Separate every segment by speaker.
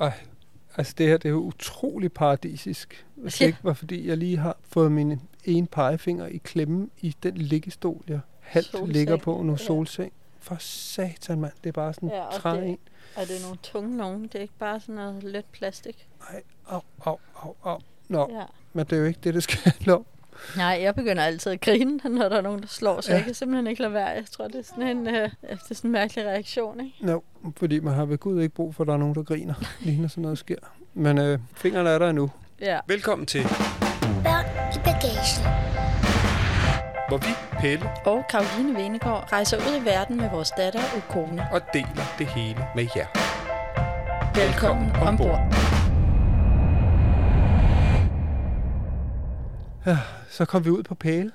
Speaker 1: Ej, altså det her, det er jo utrolig paradisisk. Hvis det ikke var, fordi jeg lige har fået min ene pegefinger i klemme i den liggestol, jeg halvt
Speaker 2: Solseng.
Speaker 1: ligger på nu, solseng. For satan, mand. Det er bare sådan
Speaker 2: Ja, og
Speaker 1: træ
Speaker 2: det-
Speaker 1: en.
Speaker 2: Er det nogle tunge nogen? Det er ikke bare sådan noget let plastik.
Speaker 1: Ej, au, au, au, au. Nå,
Speaker 2: Ja.
Speaker 1: men det er jo ikke det, det skal handle om.
Speaker 2: Nej, jeg begynder altid at grine, når der er nogen, der slår, så
Speaker 1: Ja.
Speaker 2: jeg kan simpelthen ikke lade være. Jeg tror, det er sådan en, øh, det er sådan en mærkelig reaktion, ikke?
Speaker 1: No, fordi man har ved Gud ikke brug for, at der er nogen, der griner, lige når sådan noget sker. Men øh, fingrene er der endnu.
Speaker 2: Ja.
Speaker 1: Velkommen til,
Speaker 3: Børn i bagagen.
Speaker 1: hvor vi, Pelle,
Speaker 2: Og Karoline Venegård rejser ud i verden med vores datter og kone.
Speaker 1: og deler det hele med jer.
Speaker 2: Velkommen ombord.
Speaker 1: Så kom vi ud på pæle.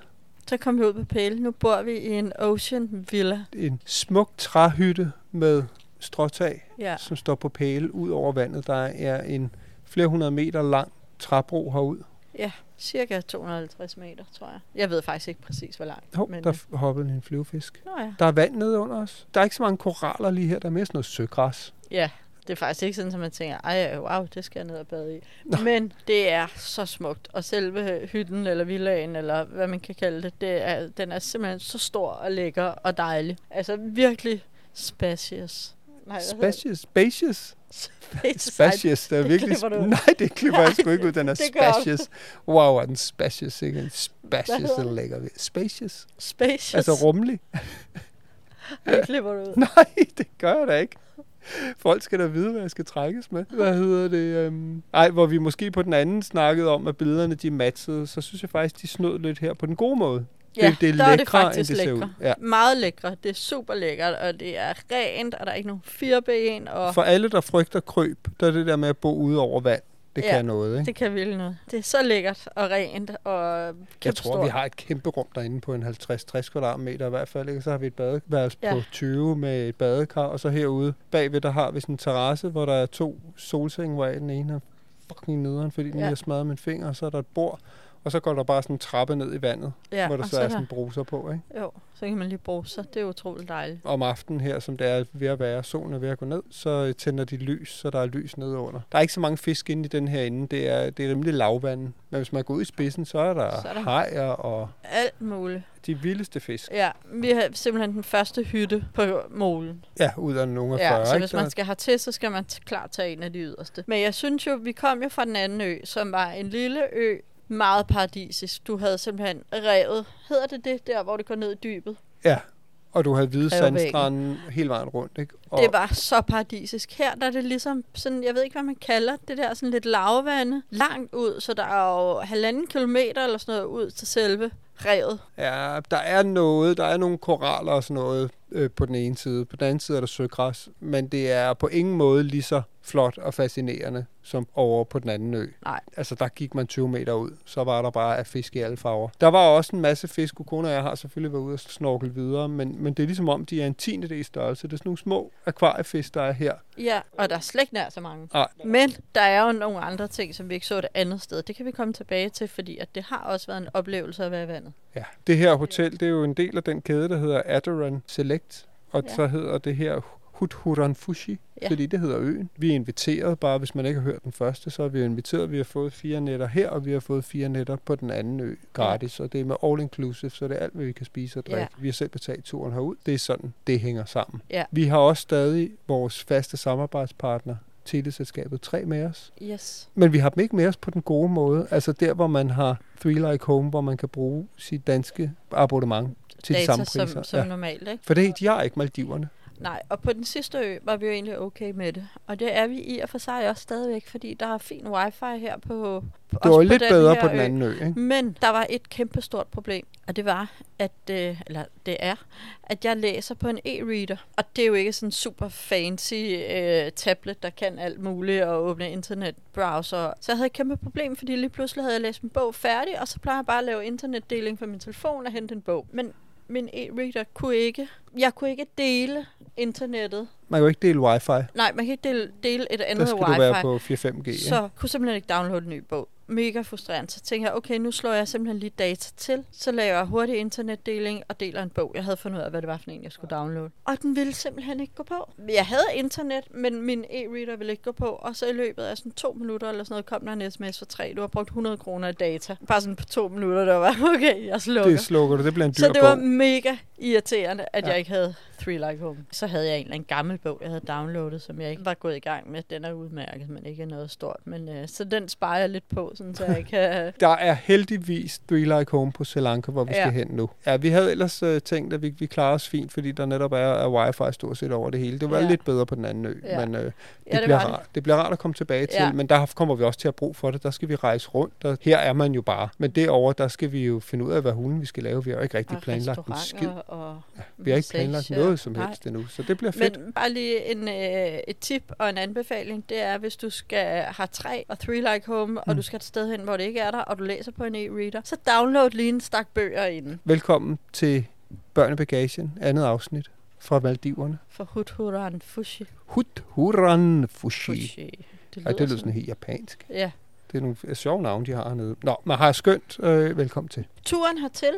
Speaker 2: Så kom vi ud på Pæle. Nu bor vi i en Ocean Villa.
Speaker 1: En smuk træhytte med stråtag,
Speaker 2: Ja.
Speaker 1: som står på pæle ud over vandet. Der er en flere hundrede meter lang træbro herud.
Speaker 2: Ja, cirka 250 meter, tror jeg. Jeg ved faktisk ikke præcis, hvor langt.
Speaker 1: Hov,
Speaker 2: men,
Speaker 1: der
Speaker 2: øh,
Speaker 1: hoppede en flyvefisk.
Speaker 2: Nå ja.
Speaker 1: Der er vand nede under os. Der er ikke så mange koraller lige her. Der er mere sådan noget søgræs.
Speaker 2: Ja, det er faktisk ikke sådan, at man tænker, ej, wow, det skal jeg ned og bade i.
Speaker 1: Nå.
Speaker 2: Men det er så smukt. Og selve hytten, eller villaen, eller hvad man kan kalde det, det er, den er simpelthen så stor og lækker og dejlig. Altså virkelig spacious. Nej,
Speaker 1: Spacious. Spacious.
Speaker 2: det?
Speaker 1: Spacious. Det er
Speaker 2: det
Speaker 1: virkelig...
Speaker 2: ud.
Speaker 1: Nej, det klipper jeg sgu ikke ud. Den er
Speaker 2: det
Speaker 1: spacious. Wow, er den spacious, ikke? Spacious
Speaker 2: det?
Speaker 1: lækker. Spacious.
Speaker 2: Spacious.
Speaker 1: Altså rummelig.
Speaker 2: det klipper du ud.
Speaker 1: Nej, det gør jeg da ikke. Folk skal da vide, hvad jeg skal trækkes med. Hvad hedder det? Øhm... Ej, hvor vi måske på den anden snakkede om, at billederne de matchede, så synes jeg faktisk, de snød lidt her på den gode måde.
Speaker 2: Ja,
Speaker 1: det er
Speaker 2: der er det
Speaker 1: lækre,
Speaker 2: faktisk
Speaker 1: end det ser
Speaker 2: lækre.
Speaker 1: Ja.
Speaker 2: Meget lækre. Det er super lækkert, og det er rent, og der er ikke nogen fireben, og
Speaker 1: For alle, der frygter krøb, der er det der med at bo ude over vand. Det
Speaker 2: Ja,
Speaker 1: kan noget, ikke?
Speaker 2: det kan virkelig noget. Det er så lækkert og rent, og
Speaker 1: Jeg tror,
Speaker 2: stort.
Speaker 1: vi har et kæmpe rum derinde på en 50-60 kvadratmeter i hvert fald. Ikke? Så har vi et badeværelse ja. På 20 med et badekar, og så herude bagved, der har vi sådan en terrasse, hvor der er to solsenge, hvor den ene er fucking nederen, fordi den
Speaker 2: Ja.
Speaker 1: har smadret min finger, og så er der et bord, og så går der bare sådan en trappe ned i vandet,
Speaker 2: ja,
Speaker 1: hvor der
Speaker 2: og
Speaker 1: så er sådan bruser på. Ikke?
Speaker 2: Jo, så kan man lige bruge sig. Det er utroligt dejligt.
Speaker 1: Om aftenen her, som det er ved at være, solen er ved at gå ned, så øh, tænder de lys, så der er lys nede under. Der er ikke så mange fisk inde i den her ende, det er, det er rimelig lavvand. Men hvis man går ud i spidsen, så er der,
Speaker 2: Så er der-
Speaker 1: hajer og
Speaker 2: Alt muligt.
Speaker 1: de vildeste fisk.
Speaker 2: Ja, vi har simpelthen den første hytte på molen.
Speaker 1: Ja, ud af nogle af 40,
Speaker 2: Ja, så hvis man skal hertil, så skal man klart tage en af de yderste. Men jeg synes jo, vi kom jo fra den anden ø, som var en lille ø, meget paradisisk. Du havde simpelthen revet, hedder det det, der hvor det går ned i dybet?
Speaker 1: Ja, og du havde hvide sandstranden hele vejen rundt, ikke? Og
Speaker 2: Det var så paradisisk. Her der er det ligesom sådan, jeg ved ikke, hvad man kalder det der, sådan lidt lavvande, langt ud, så der er jo halvanden kilometer eller sådan noget ud til selve revet.
Speaker 1: Ja, der er noget, der er nogle koraller og sådan noget øh, på den ene side. På den anden side er der søgræs, men det er på ingen måde lige så flot og fascinerende som over på den anden ø.
Speaker 2: Nej.
Speaker 1: Altså, der gik man 20 meter ud, så var der bare af fisk i alle farver. Der var også en masse fisk, kone og jeg har selvfølgelig været ude og snorkel videre, men, men det er ligesom om, de er en tiende del størrelse. Det er sådan nogle små akvariefisk, der er her.
Speaker 2: Ja, og der er slet ikke nær så mange.
Speaker 1: Nej.
Speaker 2: Men der er jo nogle andre ting, som vi ikke så det andet sted. Det kan vi komme tilbage til, fordi at det har også været en oplevelse at være i vandet.
Speaker 1: Ja. Det her hotel, det er jo en del af den kæde, der hedder Adoran Select, og ja. Så hedder det her Huthuran Fushi, ja. Fordi det hedder øen. Vi er inviteret, bare hvis man ikke har hørt den første, så er vi inviteret. Vi har fået fire nætter her, og vi har fået fire nætter på den anden ø gratis, ja. og det er med all inclusive, så det er alt, hvad vi kan spise og drikke.
Speaker 2: Ja.
Speaker 1: Vi har selv betalt turen herud. Det er sådan, det hænger sammen.
Speaker 2: Ja.
Speaker 1: Vi har også stadig vores faste samarbejdspartner, teleselskabet 3 med os.
Speaker 2: Yes.
Speaker 1: Men vi har dem ikke med os på den gode måde. Altså der, hvor man har Three Like Home, hvor man kan bruge sit danske abonnement til de
Speaker 2: Data
Speaker 1: samme priser.
Speaker 2: som, som
Speaker 1: ja.
Speaker 2: normalt, ikke?
Speaker 1: For det, de har ikke Maldiverne.
Speaker 2: Nej, og på den sidste ø var vi jo egentlig okay med det. Og det er vi i og for sig også stadigvæk, fordi der er fin wifi her på...
Speaker 1: Det var lidt bedre på den anden ø, ikke?
Speaker 2: Men der var et kæmpestort problem, og det var, at, øh, eller det er, at jeg læser på en e-reader. Og det er jo ikke sådan en super fancy øh, tablet, der kan alt muligt og åbne internetbrowser. Så jeg havde et kæmpe problem, fordi lige pludselig havde jeg læst min bog færdig, og så plejer jeg bare at lave internetdeling fra min telefon og hente en bog. Men min e-reader kunne ikke, jeg kunne ikke dele internettet.
Speaker 1: Man kan jo ikke dele wifi.
Speaker 2: Nej, man kan ikke dele, dele et
Speaker 1: Der
Speaker 2: andet
Speaker 1: skal
Speaker 2: wifi.
Speaker 1: du være på 4-5G. ikke?
Speaker 2: Så kunne simpelthen ikke downloade en ny bog. Mega frustrerende. Så tænkte jeg, okay, nu slår jeg simpelthen lige data til. Så laver jeg hurtig internetdeling og deler en bog. Jeg havde fundet ud af, hvad det var for en, jeg skulle downloade. Og den ville simpelthen ikke gå på. Jeg havde internet, men min e-reader ville ikke gå på. Og så i løbet af sådan to minutter eller sådan noget, kom der en sms for tre. Du har brugt 100 kroner i data. Bare sådan på to minutter, der var, okay, jeg slukker.
Speaker 1: Det slukker du. Det bliver en dyr
Speaker 2: Så det var
Speaker 1: bog.
Speaker 2: mega irriterende, at
Speaker 1: Ja.
Speaker 2: ja. jeg ikke havde Three Like Home. Så havde jeg en eller anden gammel bog, jeg havde downloadet, som jeg ikke var gået i gang med. Den er udmærket, men ikke noget stort. Men, øh, så den sparer jeg lidt på, sådan, så jeg kan...
Speaker 1: Der er heldigvis Three Like Home på Sri Lanka, hvor vi
Speaker 2: Ja.
Speaker 1: skal hen nu. Ja, vi havde ellers øh, tænkt, at vi, vi klarer os fint, fordi der netop er, er wifi stort set over det hele. Det var
Speaker 2: Ja.
Speaker 1: lidt bedre på den anden ø,
Speaker 2: Ja.
Speaker 1: men øh, det,
Speaker 2: ja, det
Speaker 1: bliver rart. det bliver rart at komme tilbage til,
Speaker 2: Ja.
Speaker 1: men der kommer vi også til at have brug for det. Der skal vi rejse rundt, og her er man jo bare. Men derovre, der skal vi jo finde ud af, hvad hulen vi skal lave. Vi har jo ikke rigtig
Speaker 2: Og
Speaker 1: planlagt en skid.
Speaker 2: Og
Speaker 1: Vi har ikke planlagt noget som
Speaker 2: Nej.
Speaker 1: helst endnu, så det bliver fedt.
Speaker 2: Men bare lige en, øh, et tip og en anbefaling, det er, hvis du skal have tre og three like home, mm. og du skal sted hen, hvor det ikke er der, og du læser på en e-reader, så download lige en stak bøger inden
Speaker 1: Velkommen til Børnebagagen, andet afsnit fra Maldiverne.
Speaker 2: for Hudhuran Fushi.
Speaker 1: Hut Huran Fushi.
Speaker 2: Fushi. Det
Speaker 1: Ej, det lyder sådan helt japansk.
Speaker 2: Ja.
Speaker 1: Det er nogle sjove navne, de har hernede. Nå, man har skønt. Øh, velkommen til.
Speaker 2: Turen hertil,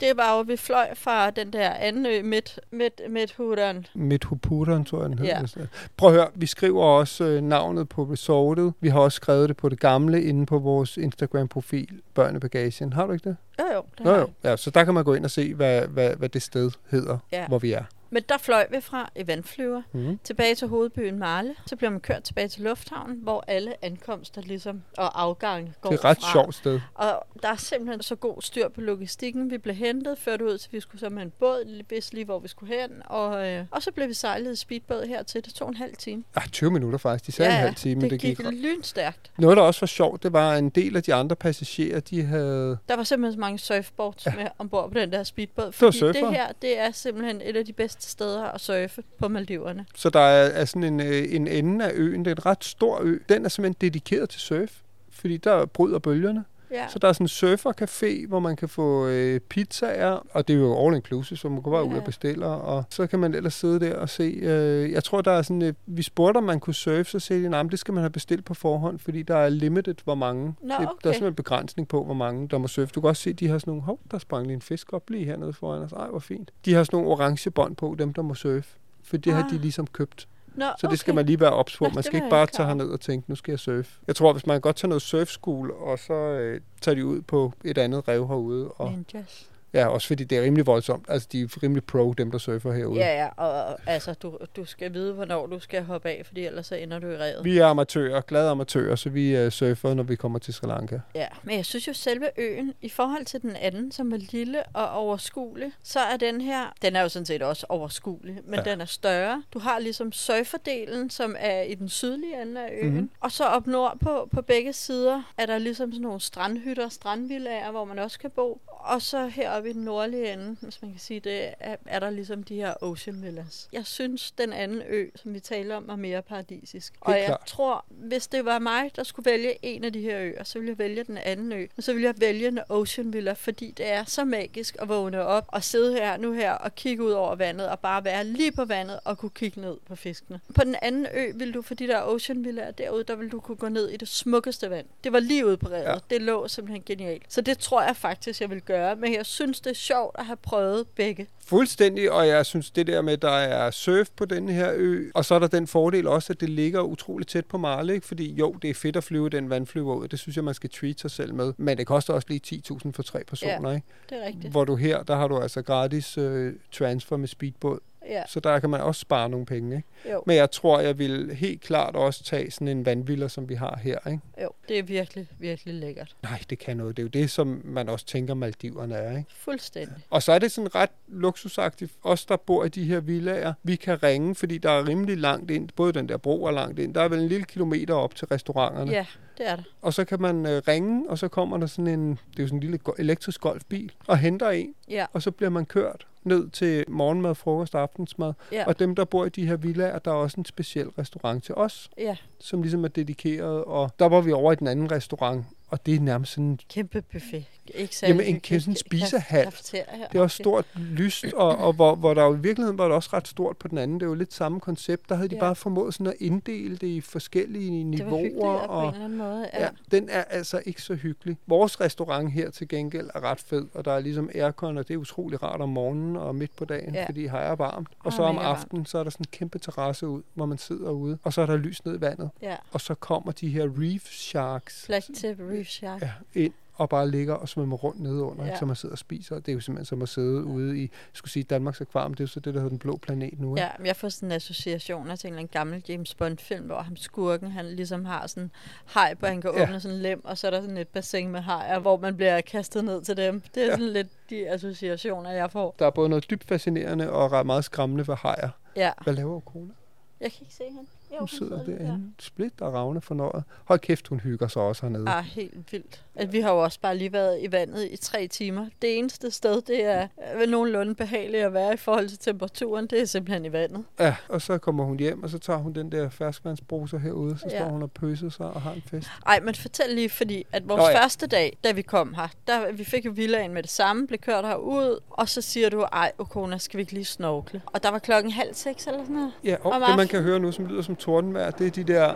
Speaker 2: det var jo, vi fløj fra den der anden ø midt, midt, midt Huran.
Speaker 1: Midhupuran, tror jeg, den hedder.
Speaker 2: Ja.
Speaker 1: Ja. Prøv at høre, vi skriver også øh, navnet på resortet. Vi har også skrevet det på det gamle inde på vores Instagram-profil, Børnebagagen. Har du ikke det?
Speaker 2: Jo jo, det har
Speaker 1: jo. Ja, så der kan man gå ind og se, hvad, hvad, hvad det sted hedder,
Speaker 2: Ja.
Speaker 1: hvor vi er.
Speaker 2: Men der fløj vi fra i vandflyver
Speaker 1: Mm.
Speaker 2: tilbage til hovedbyen Marle. Så bliver man kørt tilbage til lufthavnen, hvor alle ankomster ligesom, og afgange går
Speaker 1: Det er et ret
Speaker 2: fra.
Speaker 1: sjovt sted.
Speaker 2: Og der er simpelthen så god styr på logistikken. Vi blev hentet, ført ud til, vi skulle så med en båd, vidste lige, hvor vi skulle hen. Og, øh, og så blev vi sejlet i speedbåd hertil. Det tog en halv time.
Speaker 1: Ah, 20 minutter faktisk. De sagde en halv time, men
Speaker 2: det,
Speaker 1: det
Speaker 2: gik,
Speaker 1: gik...
Speaker 2: lynstærkt.
Speaker 1: Noget, der også var sjovt, det var, en del af de andre passagerer, de havde...
Speaker 2: Der var simpelthen så mange surfboards
Speaker 1: Ja.
Speaker 2: ja. med ombord på den der speedbåd. Fordi
Speaker 1: surfere.
Speaker 2: det her, det er simpelthen et af de bedste steder at surfe på Maldiverne.
Speaker 1: Så der er, er sådan en, øh, en ende af øen. Det er en ret stor ø. Den er simpelthen dedikeret til surf, fordi der bryder bølgerne.
Speaker 2: Ja.
Speaker 1: Så der er sådan en surfercafé, hvor man kan få øh, pizzaer, og det er jo all inclusive, så man går bare ja. ud og bestiller, og så kan man ellers sidde der og se. Øh, jeg tror, der er sådan, øh, vi spurgte, om man kunne surfe, så sagde de, nej, det skal man have bestilt på forhånd, fordi der er limited, hvor mange.
Speaker 2: Nå,
Speaker 1: det, Der er
Speaker 2: okay.
Speaker 1: simpelthen en begrænsning på, hvor mange der må surfe. Du kan også se, de har sådan nogle, hov, der sprang lige en fisk op lige hernede foran os. Ej, hvor fint. De har sådan nogle orange bånd på, dem der må surfe. For det ah. har
Speaker 2: Ah.
Speaker 1: de ligesom købt.
Speaker 2: Nå,
Speaker 1: Så det skal man lige være ops på.
Speaker 2: Nå,
Speaker 1: Man skal ikke bare tage herned og tænke, nu skal jeg surfe. Jeg tror, hvis man godt tage noget surfskole, og så øh, tager de ud på et andet rev herude. Og,
Speaker 2: Ninjas.
Speaker 1: Ja, også fordi det er rimelig voldsomt. Altså, de er rimelig pro, dem der surfer herude.
Speaker 2: Ja, ja, og og, altså, du, du skal vide, hvornår du skal hoppe af, fordi ellers så ender du i revet.
Speaker 1: Vi er amatører, glade amatører, så vi øh, surfer, når vi kommer til Sri Lanka.
Speaker 2: Ja, men jeg synes jo selve øen, i forhold til den anden, som er lille og overskuelig, så er den her, den er jo sådan set også overskuelig, men
Speaker 1: Ja.
Speaker 2: den er større. Du har ligesom surferdelen, som er i den sydlige ende af øen,
Speaker 1: Mhm.
Speaker 2: mm-hmm. og så op nord på, på begge sider er der ligesom sådan nogle strandhytter, strandvillager, hvor man også kan bo. Og så heroppe i den nordlige ende, hvis man kan sige det, er, er der ligesom de her ocean villas. Jeg synes, den anden ø, som vi taler om, var mere paradisisk. og jeg
Speaker 1: klart.
Speaker 2: tror, hvis det var mig, der skulle vælge en af de her øer, så ville jeg vælge den anden ø. Men så ville jeg vælge en Ocean Villa, fordi det er så magisk at vågne op og sidde her nu her og kigge ud over vandet og bare være lige på vandet og kunne kigge ned på fiskene. På den anden ø vil du, for de der Ocean Villaer derude, der vil du kunne gå ned i det smukkeste vand. Det var lige ude på revet.
Speaker 1: Ja.
Speaker 2: Ja. Det lå simpelthen genialt. Så det tror jeg faktisk, jeg vil gøre. Men jeg synes, det er sjovt at have prøvet begge.
Speaker 1: Fuldstændig, og jeg synes det der med, at der er surf på den her ø, og så er der den fordel også, at det ligger utroligt tæt på Marle, ikke? fordi jo, det er fedt at flyve den vandflyver ud, det synes jeg, man skal treat sig selv med, men det koster også lige 10.000 for tre personer, ikke?
Speaker 2: Det er rigtigt.
Speaker 1: Hvor du her, der har du altså gratis øh, transfer med speedbåd
Speaker 2: Ja.
Speaker 1: Så der kan man også spare nogle penge, ikke?
Speaker 2: Jo.
Speaker 1: Men jeg tror, jeg vil helt klart også tage sådan en vandvilla, som vi har her, ikke?
Speaker 2: Jo, det er virkelig, virkelig lækkert.
Speaker 1: Nej, det kan noget. Det er jo det, som man også tænker, Maldiverne er, ikke?
Speaker 2: Fuldstændig.
Speaker 1: Og så er det sådan ret luksusagtigt. Os, der bor i de her villager, vi kan ringe, fordi der er rimelig langt ind. Både den der bro er langt ind. Der er vel en lille kilometer op til restauranterne.
Speaker 2: Ja, det er det.
Speaker 1: Og så kan man øh, ringe, og så kommer der sådan en, det er jo sådan en lille go- elektrisk golfbil, og henter en,
Speaker 2: Ja,
Speaker 1: og så bliver man kørt ned til morgenmad, frokost og aftensmad.
Speaker 2: ja,
Speaker 1: Og dem, der bor i de her villager, der er også en speciel restaurant til os,
Speaker 2: ja.
Speaker 1: som ligesom er dedikeret. Og der var vi over i den anden restaurant, og det er nærmest sådan
Speaker 2: Kæmpe buffet. Ikke
Speaker 1: Jamen, en kæmpe sådan spisehal. Det er også stort lyst, og, og hvor, hvor der jo i virkeligheden var det også ret stort på den anden. Det er jo lidt samme koncept. Der havde de
Speaker 2: Ja.
Speaker 1: bare formået sådan at inddele det i forskellige
Speaker 2: Det var
Speaker 1: niveauer.
Speaker 2: på en
Speaker 1: og,
Speaker 2: eller anden måde. Ja.
Speaker 1: ja, den er altså ikke så hyggelig. Vores restaurant her til gengæld er ret fed, og der er ligesom aircon, og det er utrolig rart om morgenen og midt på dagen,
Speaker 2: Ja.
Speaker 1: fordi her er varmt. Og
Speaker 2: Ah,
Speaker 1: så om
Speaker 2: varmt.
Speaker 1: aftenen, så er der sådan en kæmpe terrasse ud, hvor man sidder ude, og så er der lys ned i vandet.
Speaker 2: ja.
Speaker 1: Og så kommer de her reef sharks
Speaker 2: Black tip reef shark.
Speaker 1: ja, ind og bare ligger og svømmer rundt nede under,
Speaker 2: Ja.
Speaker 1: ja. så man sidder og spiser. Det er jo simpelthen som at sidde ude i, jeg skulle sige Danmarks Akvarium, det er jo så det, der hedder den blå planet nu. ikke?
Speaker 2: Ja, men jeg får sådan en association til en eller anden gammel James Bond-film, hvor ham skurken, han ligesom har sådan haj, hvor han kan
Speaker 1: Ja.
Speaker 2: åbne sådan en lem, og så er der sådan et bassin med hajer, hvor man bliver kastet ned til dem. Det er
Speaker 1: Ja.
Speaker 2: sådan lidt de associationer, jeg får.
Speaker 1: Der er både noget dybt fascinerende og ret meget skræmmende ved hajer.
Speaker 2: Ja,
Speaker 1: Hvad laver Okona?
Speaker 2: jeg kan ikke se hende. Jo,
Speaker 1: Hun sidder
Speaker 2: lige
Speaker 1: derinde, split og ravne for noget. Hold kæft, hun hygger sig også hernede.
Speaker 2: Ah, helt vildt. At vi har jo også bare lige været i vandet i tre timer. Det eneste sted, det er vel nogenlunde behageligt at være i forhold til temperaturen, det er simpelthen i vandet.
Speaker 1: Ja, og så kommer hun hjem, og så tager hun den der ferskvandsbruser herude, så
Speaker 2: Ja.
Speaker 1: står hun og pøser sig og har en fest.
Speaker 2: Ej, men fortæl lige, fordi at vores
Speaker 1: Nå ja.
Speaker 2: første dag, da vi kom her, der, vi fik jo villaen med det samme, blev kørt herud, og så siger du, ej, Okona, skal vi ikke lige snorkle? Og der var klokken halv seks eller sådan noget.
Speaker 1: Ja, og det man kan høre nu, som lyder som tordenvejr, det er de der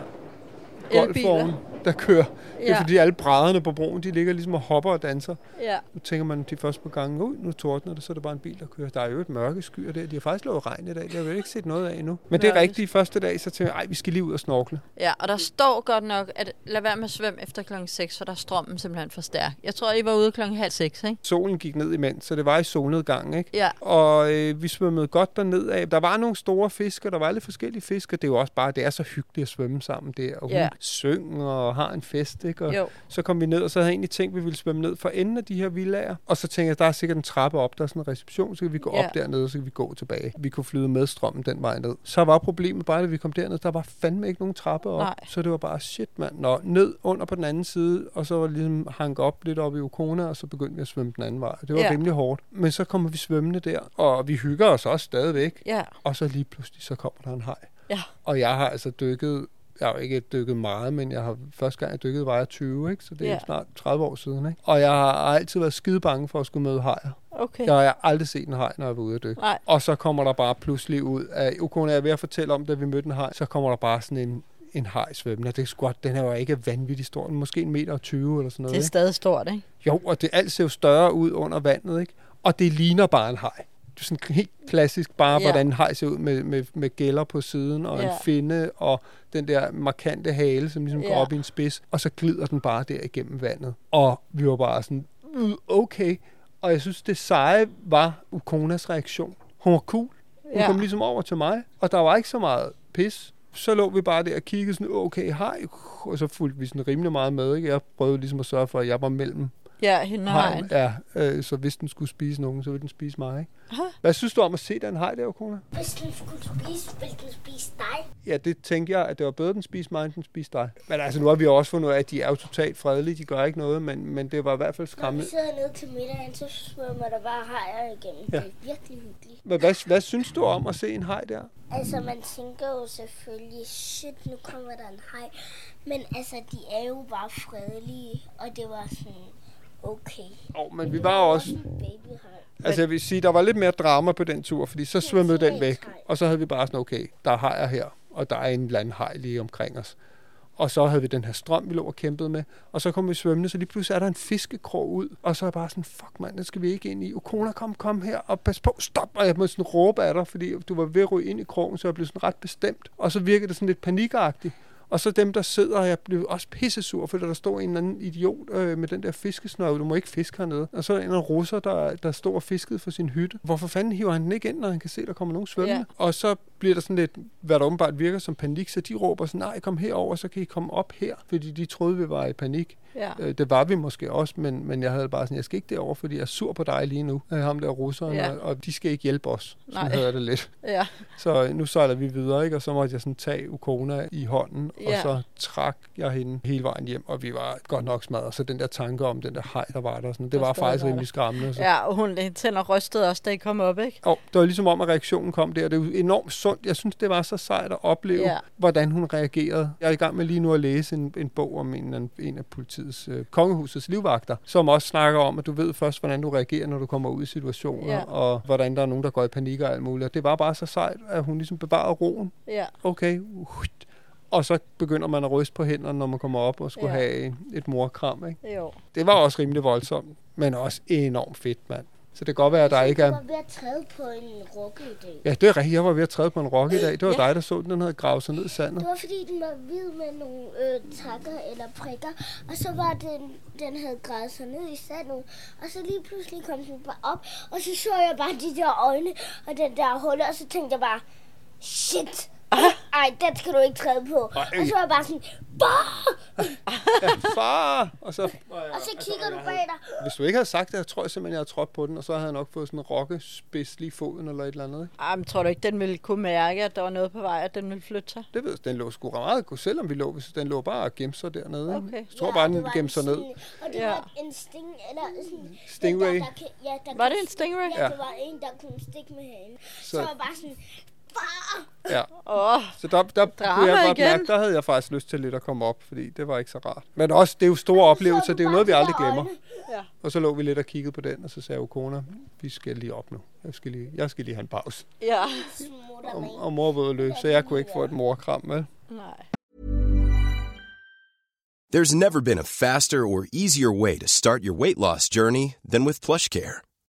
Speaker 2: Elbiler.
Speaker 1: golfvogne, der kører. Det er
Speaker 2: Ja.
Speaker 1: fordi alle brædderne på broen, de ligger ligesom og hopper og danser.
Speaker 2: Ja,
Speaker 1: Nu tænker man de første par gange, ud nu tordner det, så er det bare en bil, der kører. Der er jo et mørke skyer der. De har faktisk lovet regn i dag. Det har vi ikke set noget af endnu. Men det er rigtigt. Første dag, så tænker jeg, ej, vi skal lige ud og snorkle.
Speaker 2: ja, og der står godt nok, at lad være med at svømme efter klokken 6, for der er strømmen simpelthen for stærk. Jeg tror, I var ude klokken halv seks, ikke?
Speaker 1: Solen gik ned imens, så det var i solnedgang, ikke?
Speaker 2: Ja,
Speaker 1: Og øh, vi svømmede godt derned af. Der var nogle store fisk, og der var lidt forskellige fisk, og det er jo også bare, det er så hyggeligt at svømme sammen der. Og hun
Speaker 2: Ja.
Speaker 1: Synger og har en fest, ikke? Og
Speaker 2: jo.
Speaker 1: så kom vi ned, og så havde jeg egentlig tænkt, at vi ville svømme ned for enden af de her villager. Og så tænkte jeg, der er sikkert en trappe op, der er sådan en reception, så kan vi gå
Speaker 2: Ja.
Speaker 1: op dernede, og så kan vi gå tilbage. Vi kunne flyde med strømmen den vej ned. Så var problemet bare, at vi kom derned, der var fandme ikke nogen trappe op.
Speaker 2: Nej.
Speaker 1: Så det var bare, shit mand, nå, ned under på den anden side, og så var ligesom hank op lidt op i Okona, og så begyndte vi at svømme den anden vej. Det var
Speaker 2: Ja.
Speaker 1: rimelig hårdt. Men så kommer vi svømmende der, og vi hygger os også stadigvæk.
Speaker 2: Ja,
Speaker 1: Og så lige pludselig, så kommer der en haj.
Speaker 2: ja,
Speaker 1: Og jeg har altså dykket, jeg har jo ikke dykket meget, men jeg har første gang jeg dykkede, var jeg 20, ikke? så det er
Speaker 2: Ja.
Speaker 1: snart 30 år siden. Ikke? Og jeg har altid været skide bange for at skulle møde hajer.
Speaker 2: okay.
Speaker 1: Jeg har aldrig set en haj, når jeg var ude at dykke.
Speaker 2: Nej,
Speaker 1: Og så kommer der bare pludselig ud af, Ukone er ved at fortælle om, da vi mødte en haj, så kommer der bare sådan en, en haj svømmende. Det er godt, den er jo ikke vanvittig stor, måske en meter og 20 eller sådan noget.
Speaker 2: det er
Speaker 1: Ikke?
Speaker 2: stadig stort, ikke?
Speaker 1: Jo, og det alt ser jo større ud under vandet, ikke? Og det ligner bare en haj. Sådan helt klassisk bare,
Speaker 2: Ja.
Speaker 1: hvordan haj ser ud med, med, med gælder på siden, og ja. En finde, og den der markante hale, som ligesom ja. går op i en spids, og så glider den bare der igennem vandet. Og vi var bare sådan, "Øh, okay. Og jeg synes, det seje var Ukonas reaktion. Hun var cool. Hun
Speaker 2: ja.
Speaker 1: kom ligesom over til mig, og der var ikke så meget pis. Så lå vi bare der og kiggede sådan, okay, hej. Og så fulgte vi sådan rimelig meget med. Ikke? Jeg prøvede ligesom at sørge for, at jeg var mellem
Speaker 2: Ja, hende og.
Speaker 1: Ja, øh, så hvis den skulle spise nogen, så ville den spise mig. Ikke?
Speaker 2: Aha.
Speaker 1: Hvad synes du om at se den haj der, kone?
Speaker 3: Hvis den skulle spise, ville den spise dig.
Speaker 1: Ja, det tænkte jeg, at det var bedre, den spiste mig, end den spiste dig. Men altså, nu har vi også fundet ud af, at de er jo totalt fredelige. De gør ikke noget, men, men det var i hvert fald
Speaker 3: Når vi
Speaker 1: skræmmende.
Speaker 3: sidder nede til middagen, så svømmer der bare hajer igennem.
Speaker 1: Ja.
Speaker 3: Det er virkelig hyggeligt.
Speaker 1: Men hvad, hvad synes du om at se en haj der?
Speaker 3: Altså, man tænker jo selvfølgelig, shit, nu kommer der en haj. Men altså, de er jo bare fredelige, og det var sådan, okay.
Speaker 1: Åh, oh, men vi var også... Altså, jeg vil sige, der var lidt mere drama på den tur, fordi så svømmede den væk. Og så havde vi bare sådan, okay, der er hajer her, og der er en eller anden haj lige omkring os. Og så havde vi den her strøm, vi lå og kæmpede med. Og så kom vi svømmende, så lige pludselig er der en fiskekrog ud. Og så er jeg bare sådan, fuck mand, den skal vi ikke ind i. Ukona, kom, kom her og pas på, stop. Og jeg måtte sådan råbe af dig, fordi du var ved at ryge ind i krogen, så jeg blev sådan ret bestemt. Og så virkede det sådan lidt panikagtigt. Og så dem, der sidder, og jeg blev også pissesur, fordi der står en eller anden idiot øh, med den der fiskesnøve, du må ikke fiske hernede. Og så er der en af russer, der, der står og fiskede for sin hytte. Hvorfor fanden hiver han den ikke ind, når han kan se, der kommer nogen svømmende?
Speaker 2: Ja.
Speaker 1: Og så bliver der sådan lidt, hvad der åbenbart virker som panik, så de råber sådan, nej, kom herover, så kan I komme op her, fordi de troede, vi var i panik.
Speaker 2: Ja.
Speaker 1: Øh, det var vi måske også, men, men jeg havde bare sådan, jeg skal ikke derover, fordi jeg er sur på dig lige nu, øh, ham der russeren,
Speaker 2: Ja.
Speaker 1: og, og de skal ikke hjælpe os. Sådan
Speaker 2: Nej.
Speaker 1: jeg det lidt.
Speaker 2: Ja.
Speaker 1: Så øh, nu sejler vi videre, ikke? og så måtte jeg sådan tage Ukona i hånden, og
Speaker 2: Ja.
Speaker 1: så trak jeg hende hele vejen hjem, og vi var godt nok smadret. Så den der tanke om den der hej, der var der, sådan, det var faktisk rimelig skræmmende. Så.
Speaker 2: ja, og hun tænder rystede også, da I kom op, ikke?
Speaker 1: Og det var ligesom om, at reaktionen kom der. Det er enormt sundt. Jeg synes, det var så sejt at opleve,
Speaker 2: Ja.
Speaker 1: hvordan hun reagerede. Jeg er i gang med lige nu at læse en, en bog om en, en, af politiets, øh, kongehusets livvagter, som også snakker om, at du ved først, hvordan du reagerer, når du kommer ud i situationer,
Speaker 2: Ja.
Speaker 1: og hvordan der er nogen, der går i panik og alt muligt. Og det var bare så sejt, at hun ligesom bevarede roen.
Speaker 2: Ja.
Speaker 1: Okay, uhut. Og så begynder man at ryste på hænderne, når man kommer op og skulle
Speaker 2: Ja.
Speaker 1: have et morkram. Ikke?
Speaker 2: Jo.
Speaker 1: Det var også rimelig voldsomt, men også enormt fedt, mand. Så det kan godt være, at der ikke
Speaker 3: Jeg
Speaker 1: er...
Speaker 3: var ved at træde på en rokke i dag.
Speaker 1: Ja, det er rigtigt. Jeg var ved at træde på en rokke i dag. Det var
Speaker 2: Ja.
Speaker 1: dig, der så den. Den havde gravet sig ned i sandet.
Speaker 3: Det var fordi, den var hvid med nogle øh, takker eller prikker. Og så var den, den havde gravet sig ned i sandet. Og så lige pludselig kom den bare op. Og så så jeg bare de der øjne og den der hulle. Og så tænkte jeg bare, shit. Ej, den skal du ikke træde på.
Speaker 1: Ej.
Speaker 3: Og så var jeg bare sådan, bah!
Speaker 1: Ja, far! Og så,
Speaker 3: Og så kigger du bag dig.
Speaker 1: hvis du ikke havde sagt det, jeg tror jeg simpelthen, jeg havde trådt på den, og så havde jeg nok fået sådan en rokkespids lige i foden eller et eller andet. Ikke?
Speaker 2: Ej, men tror du ikke, den ville kunne mærke, at der var noget på vej, at den ville flytte sig?
Speaker 1: Det ved jeg, den lå sgu meget godt, selvom vi lå, hvis den lå bare og gemte sig dernede.
Speaker 2: Okay.
Speaker 1: Jeg tror bare,
Speaker 3: det
Speaker 1: den gemte sig ned.
Speaker 3: Og det
Speaker 2: Ja.
Speaker 3: var en sting, eller sådan...
Speaker 1: Stingray.
Speaker 3: Der, der, kan- ja, der
Speaker 2: Var det en stingray?
Speaker 3: Ja,
Speaker 1: Ja.
Speaker 3: det var en, der kunne stikke med hagen. Så,
Speaker 1: Så-
Speaker 3: var bare sådan!
Speaker 1: Ja.
Speaker 2: Oh,
Speaker 1: Så der, der kunne jeg godt
Speaker 2: igen.
Speaker 1: mærke, der havde jeg faktisk lyst til lidt at komme op, fordi det var ikke så rart. Men også, det er jo store oplevelser, det er jo noget, vi aldrig glemmer.
Speaker 2: ja.
Speaker 1: Og så lå vi lidt og kiggede på den, og så sagde Okona, vi skal lige op nu. Jeg skal lige, jeg skal lige have en pause.
Speaker 2: Ja.
Speaker 1: Og, og mor var løbe, så jeg kunne ikke få et morkram, vel?
Speaker 2: Nej.
Speaker 4: There's never been a faster or easier way to start your weight loss journey than with PlushCare.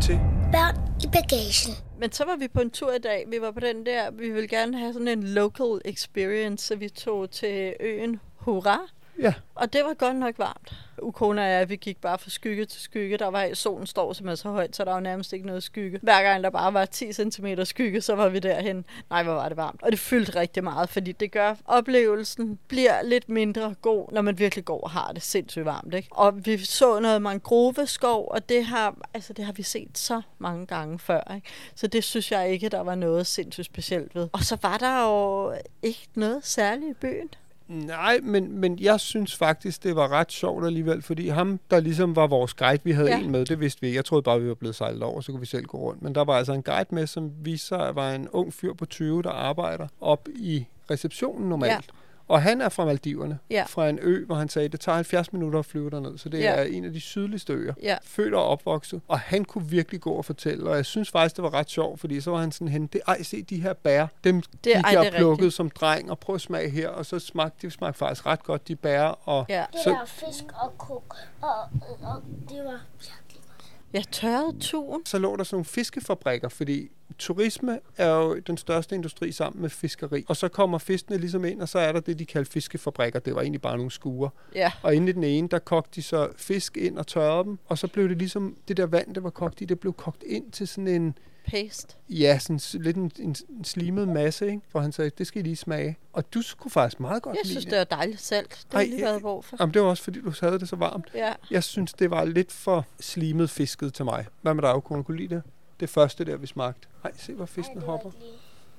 Speaker 1: Til.
Speaker 3: Børn i bagagen.
Speaker 2: Men så var vi på en tur i dag. Vi var på den der, vi ville gerne have sådan en local experience, så vi tog til øen Hurra.
Speaker 1: Ja,
Speaker 2: Og det var godt nok varmt. Ukona og jeg, vi gik bare fra skygge til skygge. Der var, solen står simpelthen så højt, så der var nærmest ikke noget skygge. Hver gang der bare var 10 cm skygge, så var vi derhen. Nej, hvor var det varmt. Og det fyldte rigtig meget, fordi det gør, oplevelsen bliver lidt mindre god, når man virkelig går og har det sindssygt varmt. Ikke? Og vi så noget mangroveskov, og det har, altså, det har vi set så mange gange før. Ikke? Så det synes jeg ikke, der var noget sindssygt specielt ved. Og så var der jo ikke noget særligt i byen.
Speaker 1: Nej, men, men jeg synes faktisk, det var ret sjovt alligevel, fordi ham, der ligesom var vores guide, vi havde
Speaker 2: Ja.
Speaker 1: en med, det vidste vi ikke. Jeg troede bare, vi var blevet sejlet over, så kunne vi selv gå rundt. Men der var altså en guide med, som viste sig at var en ung fyr på 20, der arbejder op i receptionen normalt.
Speaker 2: Ja.
Speaker 1: Ja. Og han er fra Maldiverne,
Speaker 2: Ja.
Speaker 1: fra en ø, hvor han sagde, det tager 70 minutter at flyve derned, så det
Speaker 2: Ja.
Speaker 1: ja. er en af de sydligste øer.
Speaker 2: Ja.
Speaker 1: Født og opvokset. Og han kunne virkelig gå og fortælle, og jeg synes faktisk, det var ret sjovt, fordi så var han sådan hen, det, ej, se de her bær, dem
Speaker 2: Det-
Speaker 1: det,
Speaker 2: ej, er
Speaker 1: plukket
Speaker 2: rigtigt.
Speaker 1: som dreng, og prøv at smage her, og så smagte de smagte faktisk ret godt, de bær, og
Speaker 2: Ja.
Speaker 3: Det
Speaker 1: Så-
Speaker 3: der fisk og kok, og, og det var godt.
Speaker 2: Ja, tørret tun.
Speaker 1: Så lå der sådan nogle fiskefabrikker, fordi turisme er jo den største industri sammen med fiskeri. Og så kommer fiskene ligesom ind, og så er der det, de kalder fiskefabrikker. Det var egentlig bare nogle skuer.
Speaker 2: Ja.
Speaker 1: Og inde i den ene, der kogte de så fisk ind og tørrede dem. Og så blev det ligesom, det der vand, det var kogt i, det blev kogt ind til sådan en,
Speaker 2: Paste.
Speaker 1: ja, sådan lidt en, en, en slimet masse, ikke? Hvor han sagde, det skal I lige smage. Og du skulle faktisk meget godt
Speaker 2: Jeg
Speaker 1: lide
Speaker 2: synes, det var dejligt salt. Det har
Speaker 1: Ej,
Speaker 2: lige
Speaker 1: ja.
Speaker 2: været for.
Speaker 1: Jamen, det var også, fordi du havde det så varmt.
Speaker 2: Ja.
Speaker 1: Jeg synes, det var lidt for slimet fisket til mig. Hvad med dig, kunne du lide det? Det første der, vi smagte. Nej, se hvor fisken hopper.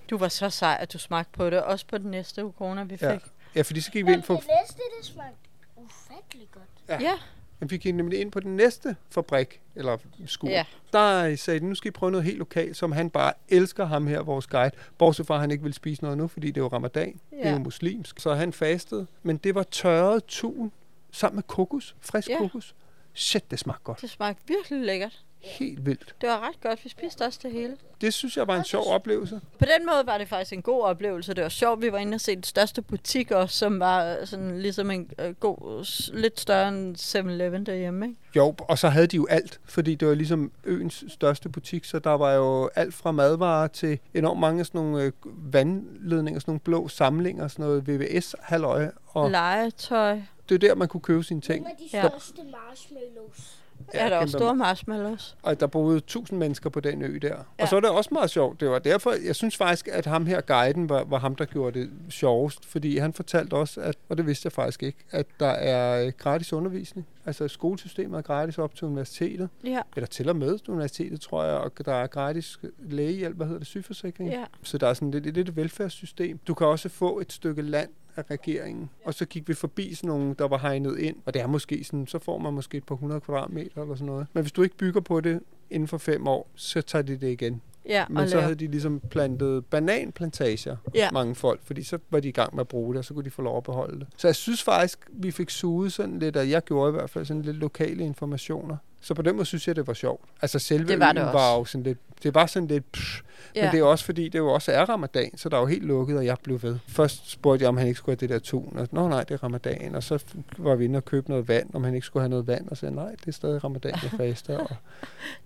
Speaker 2: Du var så sej, at du smagte på det. Også på den næste ukroner, vi fik.
Speaker 1: Ja. Ja, fordi så gik vi ind på,
Speaker 3: det næste, det smagte ufattelig godt.
Speaker 1: Ja.
Speaker 2: ja.
Speaker 1: Jamen, vi gik nemlig ind på den næste fabrik, eller skur.
Speaker 2: Ja.
Speaker 1: Der sagde de, nu skal I prøve noget helt lokalt, som han bare elsker ham her, vores guide. Bortset fra, at han ikke vil spise noget nu, fordi det er jo ramadan. Det er
Speaker 2: Ja.
Speaker 1: jo muslimsk. Så han fastede. Men det var tørret tun sammen med kokos. Frisk
Speaker 2: Ja.
Speaker 1: kokos. Shit, det smagte godt.
Speaker 2: Det smagte virkelig lækkert.
Speaker 1: Helt vildt.
Speaker 2: Det var ret godt. Vi spiste også det hele.
Speaker 1: Det synes jeg var en sjov oplevelse.
Speaker 2: På den måde var det faktisk en god oplevelse. Det var sjovt, vi var inde og se den største butik også, som var sådan ligesom en øh, god, lidt større end 7-Eleven derhjemme, ikke?
Speaker 1: Jo, og så havde de jo alt, fordi det var ligesom øens største butik, så der var jo alt fra madvarer til enormt mange sådan nogle øh, vandledninger, sådan nogle blå samlinger, sådan noget VVS-halløje, og
Speaker 2: Legetøj.
Speaker 1: det er der, man kunne købe sine ting.
Speaker 3: Nogle af de
Speaker 2: Ja.
Speaker 3: største marshmallows.
Speaker 2: Ja, der var store marshmallows.
Speaker 1: Og der boede tusind mennesker på den ø der. Ja.
Speaker 2: Ja.
Speaker 1: Og så er det også meget sjovt. Det var derfor, jeg synes faktisk, at ham her, guiden, var, var ham, der gjorde det sjovest. Fordi han fortalte også, at, og det vidste jeg faktisk ikke, at der er øh, gratis undervisning. Altså skolesystemet er gratis op til universitetet.
Speaker 2: Ja.
Speaker 1: Eller til og med universitetet, tror jeg. Og der er gratis lægehjælp, hvad hedder det, sygeforsikring.
Speaker 2: Ja.
Speaker 1: Så der er sådan lidt, lidt et velfærdssystem. Du kan også få et stykke land af regeringen. Og så gik vi forbi sådan nogle, der var hegnet ind. Og det er måske sådan, så får man måske et par hundrede kvadratmeter eller sådan noget. Men hvis du ikke bygger på det inden for fem år, så tager de det igen.
Speaker 2: Ja,
Speaker 1: Men så havde de ligesom plantet bananplantager,
Speaker 2: Ja.
Speaker 1: mange folk, fordi så var de i gang med at bruge det, og så kunne de få lov at beholde det. Så jeg synes faktisk, vi fik suget sådan lidt, og jeg gjorde i hvert fald sådan lidt lokale informationer. Så på den måde synes jeg, det var sjovt. Altså selve
Speaker 2: Det var det
Speaker 1: øen var jo sådan lidt, det var sådan lidt, psh,
Speaker 2: Ja.
Speaker 1: men det er også fordi, det jo også er ramadan, så der er jo helt lukket, og jeg blev ved. Først spurgte jeg, om han ikke skulle have det der tun, og nå nej, det er ramadan, og så var vi inde og købe noget vand, om han ikke skulle have noget vand, og så nej, det er stadig ramadan, jeg faster, og
Speaker 2: er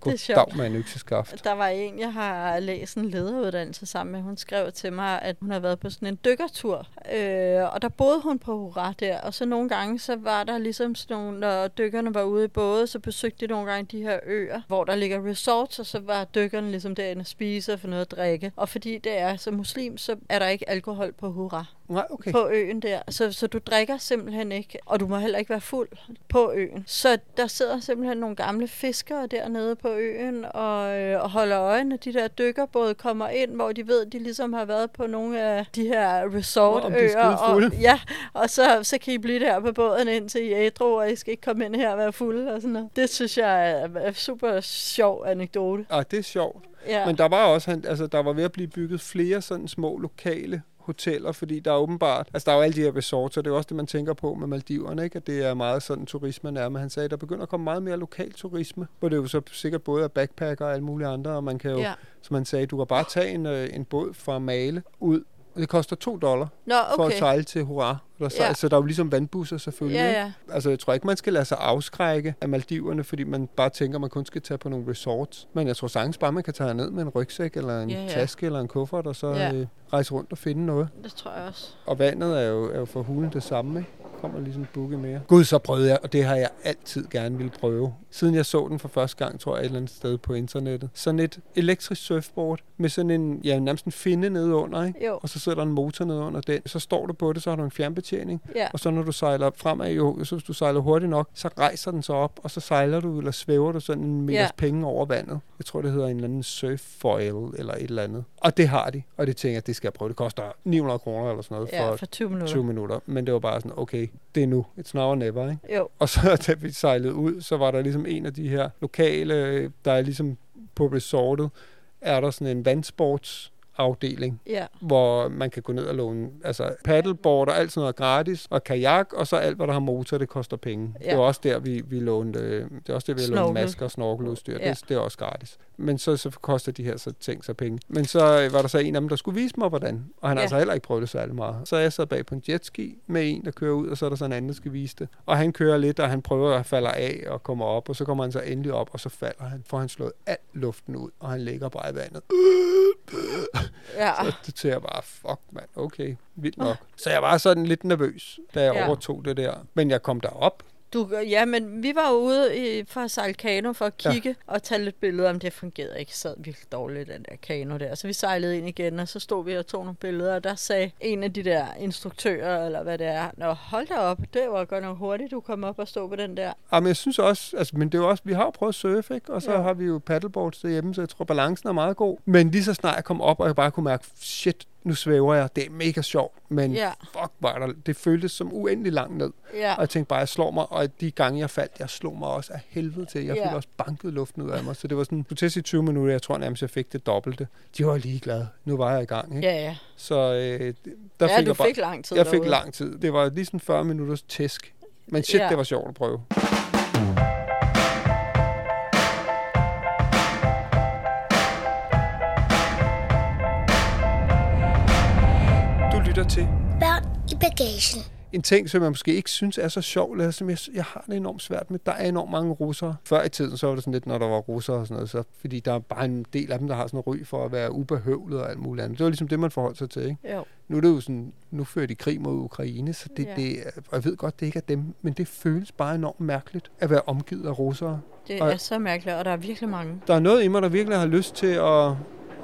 Speaker 1: goddag med en økseskaft.
Speaker 2: Der var en, jeg har læst en lederuddannelse sammen med. Hun skrev til mig, at hun har været på sådan en dykkertur. Øh, og der boede hun på Hurra der. Og så nogle gange, så var der ligesom sådan nogle, når dykkerne var ude i både, så besøgte de nogle gange de her øer, hvor der ligger resorts, og så var dykkerne ligesom derinde og spise og noget at drikke. Og fordi det er så muslim, så er der ikke alkohol på Hurra.
Speaker 1: Nej, okay.
Speaker 2: på øen der. Så, så du drikker simpelthen ikke, og du må heller ikke være fuld på øen. Så der sidder simpelthen nogle gamle fiskere dernede på øen og, øh, og holder øje, når de der dykkerbåde kommer ind, hvor de ved, de ligesom har været på nogle af de her
Speaker 1: Nå, er
Speaker 2: resortøer.
Speaker 1: skidefulde.
Speaker 2: Og, ja, og så, så kan I blive der på båden indtil I er ædru, og I skal ikke komme ind her og være fulde og sådan noget. Det synes jeg er, er super sjov anekdote.
Speaker 1: Ah, det er sjovt.
Speaker 2: Ja.
Speaker 1: Men der var også, altså der var ved at blive bygget flere sådan små lokale hoteller, fordi der er åbenbart, altså der er jo alle de her resorts, og det er jo også det, man tænker på med Maldiverne, ikke? at det er meget sådan turismen er, men han sagde, at der begynder at komme meget mere lokal turisme, hvor det jo så sikkert både er backpacker og alle mulige andre, og man kan jo,
Speaker 2: Ja.
Speaker 1: som han sagde, du kan bare tage en, øh, en båd fra Male ud, det koster 2 dollar
Speaker 2: Nå,
Speaker 1: for at
Speaker 2: okay.
Speaker 1: sejle til Hurra. Eller sejle,
Speaker 2: Ja.
Speaker 1: Så der er jo ligesom vandbusser selvfølgelig.
Speaker 2: Ja, ja.
Speaker 1: Altså, jeg tror ikke, man skal lade sig afskrække af Maldiverne, fordi man bare tænker, at man kun skal tage på nogle resorts. Men jeg tror sagtens bare, man kan tage ned med en rygsæk, eller en
Speaker 2: Ja, ja.
Speaker 1: taske, eller en kuffert, og så
Speaker 2: Ja.
Speaker 1: øh, rejse rundt og finde noget.
Speaker 2: Det tror jeg også.
Speaker 1: Og vandet er jo, er jo for hulen det samme, ikke? Kommer ligesom en bukke mere. Gud, så prøvede jeg, og det har jeg altid gerne ville prøve. Siden jeg så den for første gang, tror jeg, et eller andet sted på internettet. Sådan et elektrisk surfboard med sådan en, ja, nærmest en finde nede under, ikke?
Speaker 2: Jo.
Speaker 1: Og så sidder der en motor nede under den. Så står du på det, så har du en fjernbetjening.
Speaker 2: Ja.
Speaker 1: Og så når du sejler fremad, jo, så hvis du sejler hurtigt nok, så rejser den så op, og så sejler du, eller svæver du sådan en meters
Speaker 2: Ja.
Speaker 1: penge over vandet. Jeg tror, det hedder en eller anden surffoil, eller et eller andet. Og det har de, og det tænker jeg, det skal jeg prøve. Det koster 900 kroner eller sådan noget
Speaker 2: Ja,
Speaker 1: for,
Speaker 2: for 20 minutter.
Speaker 1: 20 minutter. Men det var bare sådan, okay, det er nu. It's now or never, ikke?
Speaker 2: Jo.
Speaker 1: Og så da vi sejlede ud, så var der ligesom en af de her lokale, der er ligesom på resortet, er der sådan en vandsports afdeling,
Speaker 2: Ja.
Speaker 1: hvor man kan gå ned og låne altså paddleboard og alt sådan noget gratis, og kajak, og så alt, hvad der har motor, det koster penge. Ja. Det var også der, vi, vi lånte, det er også der, vi har
Speaker 2: Snorkel.
Speaker 1: masker og snorkeludstyr.
Speaker 2: Ja.
Speaker 1: Det, det er også gratis. Men så, så koster de her så ting så penge. Men så var der så en af dem, der skulle vise mig, hvordan. Og han har
Speaker 2: Ja.
Speaker 1: altså heller ikke prøvet det særlig meget. Så jeg sad bag på en jetski med en, der kører ud, og så er der så en anden, der skal vise det. Og han kører lidt, og han prøver at falde af og kommer op, og så kommer han så endelig op, og så falder han, får han slået al luften ud, og han ligger bare i vandet.
Speaker 2: Ja.
Speaker 1: Så det ser jeg bare, fuck mand, okay, vildt nok. Så jeg var sådan lidt nervøs, da jeg
Speaker 2: Ja.
Speaker 1: overtog det der. Men jeg kom derop.
Speaker 2: Du, ja, men vi var ude i, for at sejle kano for at kigge ja. og tage lidt billeder, om det fungerede ikke. sad virkelig dårligt, den der kano der. Så vi sejlede ind igen, og så stod vi og tog nogle billeder, og der sagde en af de der instruktører, eller hvad det er, Nå, hold da op, det var godt nok hurtigt, du kom op og stod på den der.
Speaker 1: Jamen, jeg synes også, altså, men det er jo også, vi har jo prøvet at surfe, ikke? Og så
Speaker 2: Ja.
Speaker 1: har vi jo paddleboards derhjemme, så jeg tror, balancen er meget god. Men lige så snart jeg kom op, og jeg bare kunne mærke, shit, nu svæver jeg. Det er mega sjovt, men
Speaker 2: Ja.
Speaker 1: fuck, var der, det føltes som uendelig langt ned.
Speaker 2: Ja,
Speaker 1: Og jeg tænkte bare, jeg slår mig, og de gange jeg faldt, jeg slog mig også af helvede til. Jeg
Speaker 2: Ja.
Speaker 1: fik også banket luften ud af mig, så det var sådan, til at sige 20 minutter, jeg tror nærmest, jeg fik det dobbelte. De var ligeglade. Nu var jeg i gang, ikke?
Speaker 2: ja, ja.
Speaker 1: Så øh, der
Speaker 2: ja,
Speaker 1: fik jeg bare,
Speaker 2: fik lang tid
Speaker 1: jeg fik
Speaker 2: derude.
Speaker 1: lang tid. Det var lige sådan 40 minutters tæsk. Men shit,
Speaker 2: Ja.
Speaker 1: det var sjovt at prøve.
Speaker 3: I bagagen.
Speaker 1: en ting, som jeg måske ikke synes er så sjov, eller som jeg, jeg har det enormt svært med. Der er enormt mange russere. Før i tiden, så var det sådan lidt, når der var russere og sådan noget, så, fordi der er bare en del af dem, der har sådan en ry for at være ubehøvlet og alt muligt andet. Det var ligesom det, man forholdt sig til, ikke?
Speaker 2: Jo,
Speaker 1: Nu er det jo sådan, nu fører de krig mod Ukraine, så det,
Speaker 2: Ja.
Speaker 1: det er, og jeg ved godt, det ikke er dem, men det føles bare enormt mærkeligt at være omgivet af russere.
Speaker 2: det
Speaker 1: Og-
Speaker 2: er så mærkeligt, og der er virkelig mange.
Speaker 1: Der er noget i mig, der virkelig har lyst til at,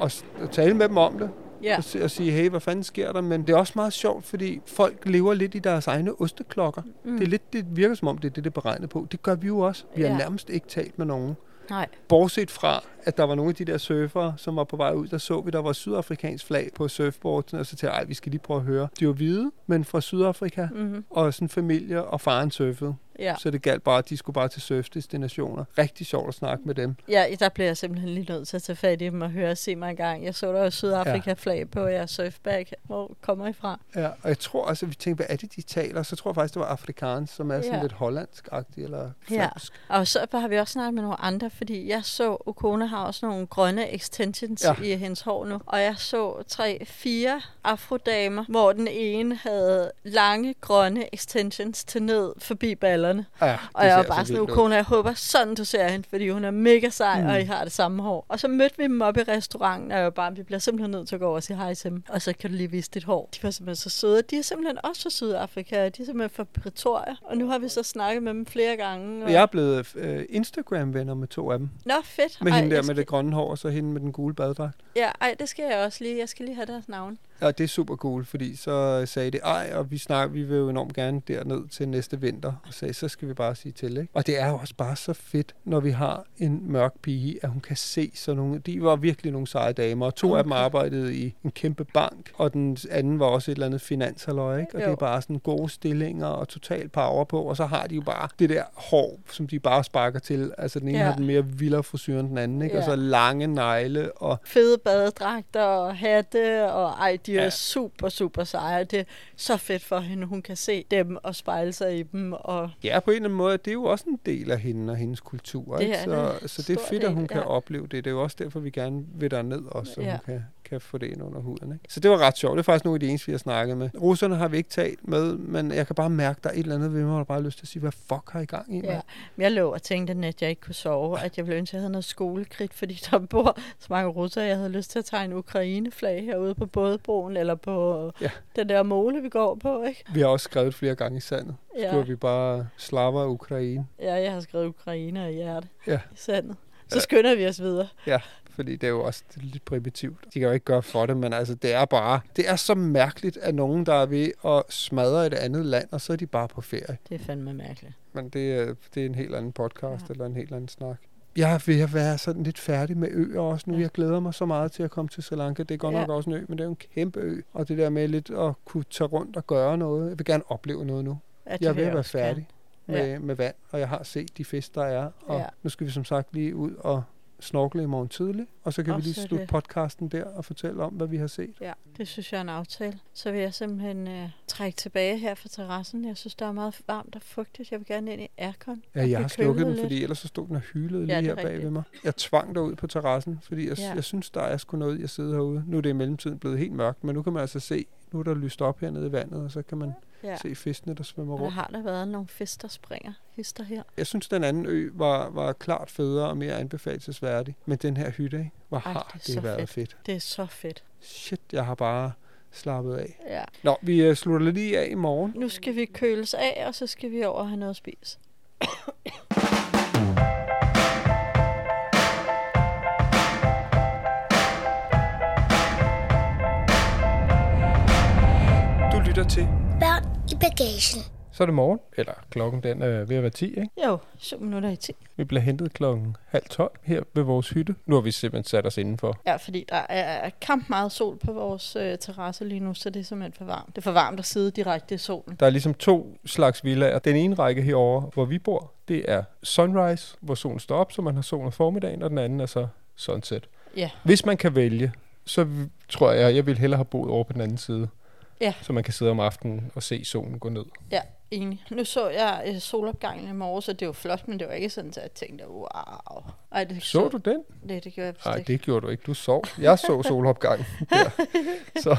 Speaker 1: at, at tale med dem om det,
Speaker 2: Ja,
Speaker 1: og, og sige, hey, hvad fanden sker der? Men det er også meget sjovt, fordi folk lever lidt i deres egne osteklokker. Mm. Det, er lidt, det virker som om, det er det, det er beregnet på. Det gør vi jo også. Vi har
Speaker 2: Ja.
Speaker 1: nærmest ikke talt med nogen.
Speaker 2: nej.
Speaker 1: Bortset fra, at der var nogle af de der surfere, som var på vej ud, der så vi, der var sydafrikansk flag på surfboarden, og så tænkte jeg, vi skal lige prøve at høre. De var hvide, men fra Sydafrika,
Speaker 2: Mm-hmm.
Speaker 1: og sådan en familie, og faren surfede.
Speaker 2: Ja.
Speaker 1: Så det galt bare, at de skulle bare til surfdestinationer. Rigtig sjovt at snakke med dem.
Speaker 2: ja, der blev jeg simpelthen lige nødt til at tage fat i dem og høre se mig en gang. Jeg så der jo Sydafrika-flag på jeres surfbag. Hvor kommer I fra?
Speaker 1: Ja, og jeg tror at vi tænkte, hvad er det, de taler? Så tror jeg faktisk, det var afrikaans, som er sådan
Speaker 2: Ja.
Speaker 1: lidt hollandsk-agtigt, eller
Speaker 2: Ja.
Speaker 1: fransk.
Speaker 2: Og så har vi også snakket med nogle andre, fordi jeg så, Okona har også nogle grønne extensions
Speaker 1: Ja.
Speaker 2: ja. i hendes hår nu. Og jeg så tre, fire afrodamer, hvor den ene havde lange grønne extensions til ned forbi ballerne.
Speaker 1: Ja,
Speaker 2: Og jeg var
Speaker 1: så
Speaker 2: bare sådan. Okona, jeg håber sådan, du ser hende, fordi hun er mega sej,
Speaker 1: Mm.
Speaker 2: og I har det samme hår. Og så mødte vi dem op i restauranten, og jeg var bare, vi bliver simpelthen nødt til at gå over og sige hej til dem. Og så kan du lige vise dit hår. De var simpelthen så søde. De er simpelthen også fra Sydafrika. De er simpelthen fra Pretoria. Og nu har vi så snakket med dem flere gange. Og...
Speaker 1: Jeg er blevet øh, Instagram-venner med to af dem.
Speaker 2: Nå, fedt.
Speaker 1: Med hende der med
Speaker 2: skal...
Speaker 1: det grønne hår, og så hende med den gule baddragt.
Speaker 2: Ja, ej, det skal jeg også lige. Jeg skal lige have deres navn.
Speaker 1: Ja, det er super cool, fordi så sagde det, ej, og vi snakker, vi vil jo enormt gerne derned til næste vinter. Og sagde, så skal vi bare sige til, ikke? Og det er jo også bare så fedt, når vi har en mørk pige, at hun kan se sådan nogle, de var virkelig nogle seje damer, og to okay. af dem arbejdede i en kæmpe bank, og den anden var også et eller andet finanshalløj, ikke? Og
Speaker 2: Jo.
Speaker 1: det er bare sådan gode stillinger og total power på, og så har de jo bare det der hår, som de bare sparker til. Altså den ene
Speaker 2: Ja.
Speaker 1: har den mere vildere frisyr end den anden, ikke? Og
Speaker 2: Ja.
Speaker 1: så lange negle, og
Speaker 2: Fede badedragter og hatte, og ej, de er
Speaker 1: Ja.
Speaker 2: ja. super, super seje. Det er så fedt for hende, hun kan se dem og spejle sig i dem. Og
Speaker 1: Ja, på en eller anden måde, det er jo også en del af hende og hendes kultur.
Speaker 2: Det
Speaker 1: ikke?
Speaker 2: er
Speaker 1: Så, så det er fedt, at
Speaker 2: del,
Speaker 1: hun kan
Speaker 2: ja.
Speaker 1: opleve det. Det er jo også derfor, vi gerne vil derned også, så
Speaker 2: Ja.
Speaker 1: hun kan, kan få det ind under huden. Ikke? Så det var ret sjovt. Det er faktisk nogle af de eneste, vi har snakket med. Russerne har vi ikke talt med, men jeg kan bare mærke, der er et eller andet ved mig, der bare har lyst til at sige, hvad fuck har I gang i?
Speaker 2: ja.
Speaker 1: mand?
Speaker 2: Men jeg lå og tænkte, at jeg ikke kunne sove, at jeg ville ønske, at jeg havde noget skolekridt, fordi der bor så mange russere. Jeg havde lyst til at tegne Ukraine-flag herude på bådbroen, eller på
Speaker 1: Ja.
Speaker 2: ja. den der mole, vi går på, ikke?
Speaker 1: Vi har også skrevet flere gange i sandet. Ja.
Speaker 2: Ja.
Speaker 1: Skriver vi bare Slava Ukraine.
Speaker 2: Ja, jeg har skrevet Ukraine og hjerte
Speaker 1: Ja.
Speaker 2: i sandet. Så skynder vi os videre.
Speaker 1: Ja, fordi det er jo også lidt primitivt. De kan jo ikke gøre for det, men altså, det er bare... Det er så mærkeligt, at nogen, der er ved at smadre et andet land, og så er de bare på ferie.
Speaker 2: Det er fandme mærkeligt.
Speaker 1: Men det, er- det er en helt anden podcast, ja. eller en helt anden snak. Jeg er ved at være sådan lidt færdig med øer også nu.
Speaker 2: Ja.
Speaker 1: Jeg glæder mig så meget til at komme til Sri Lanka. Det er godt
Speaker 2: Ja.
Speaker 1: nok også en ø, men det er jo en kæmpe ø. Og det der med lidt at kunne tage rundt og gøre noget. Jeg vil gerne opleve noget nu.
Speaker 2: Ja,
Speaker 1: Jeg er
Speaker 2: vil
Speaker 1: ved at være færdig med, med vand, og jeg har set de fisk, der er. Og
Speaker 2: Ja.
Speaker 1: nu skal vi som sagt lige ud og snorkle i morgen tidlig, og så kan vi
Speaker 2: Og
Speaker 1: lige
Speaker 2: så er
Speaker 1: slutte
Speaker 2: det-
Speaker 1: podcasten der og fortælle om, hvad vi har set.
Speaker 2: Ja, det synes jeg er en aftale. Så vil jeg simpelthen øh, trække tilbage her fra terrassen. Jeg synes, der er meget varmt og fugtigt. Jeg vil gerne ind i aircon.
Speaker 1: Ja, jeg har slukket den,
Speaker 2: lidt.
Speaker 1: fordi ellers så stod den og hylede
Speaker 2: Ja,
Speaker 1: lige her
Speaker 2: er
Speaker 1: bag ved mig. Jeg tvang dig ud på terrassen, fordi jeg,
Speaker 2: Ja.
Speaker 1: jeg synes, der er sgu noget i at sidde herude. Nu er det i mellemtiden blevet helt mørkt, men nu kan man altså se, nu er der lyst op hernede i vandet, og så kan man
Speaker 2: Ja.
Speaker 1: se fiskene, der svømmer
Speaker 2: Og der
Speaker 1: rundt.
Speaker 2: har der været nogle fisk, der springer. Hister her.
Speaker 1: Jeg synes, den anden ø var, var klart federe og mere anbefalesværdig. Men den her hytte, ikke? hvor
Speaker 2: Ej,
Speaker 1: har
Speaker 2: det
Speaker 1: det, været
Speaker 2: fedt.
Speaker 1: fedt.
Speaker 2: Det er så fedt.
Speaker 1: Shit, jeg har bare slappet af.
Speaker 2: Ja.
Speaker 1: Nå, vi uh, slutter lige af i morgen.
Speaker 2: Nu skal vi køles af, og så skal vi over og have noget at spise.
Speaker 1: Lytter til.
Speaker 3: Børn i bagagen.
Speaker 1: Så er det morgen, eller klokken den er ved at være 10, ikke?
Speaker 2: Jo, 7 minutter i 10.
Speaker 1: Vi bliver hentet klokken halv 12 her ved vores hytte. Nu har vi simpelthen sat os indenfor.
Speaker 2: Ja, fordi der er kamp meget sol på vores øh, terrasse lige nu, så det er simpelthen for varmt. Det er for varmt at sidde direkte i solen.
Speaker 1: Der er ligesom to slags villager. Den ene række herover, hvor vi bor, det er sunrise, hvor solen står op, så man har sol om formiddagen, og den anden er så sunset.
Speaker 2: Ja.
Speaker 1: Hvis man kan vælge, så tror jeg, jeg vil hellere have boet over på den anden side.
Speaker 2: Ja.
Speaker 1: Så man kan sidde om aftenen og se solen gå ned.
Speaker 2: Ja, enig. Nu så jeg øh, solopgangen i morges, så det var flot, men det var ikke sådan, at jeg tænkte, wow. Ej, det
Speaker 1: Så du den?
Speaker 2: Det, det gjorde jeg
Speaker 1: Nej, det gjorde du ikke. Du sov. Jeg så solopgangen. Så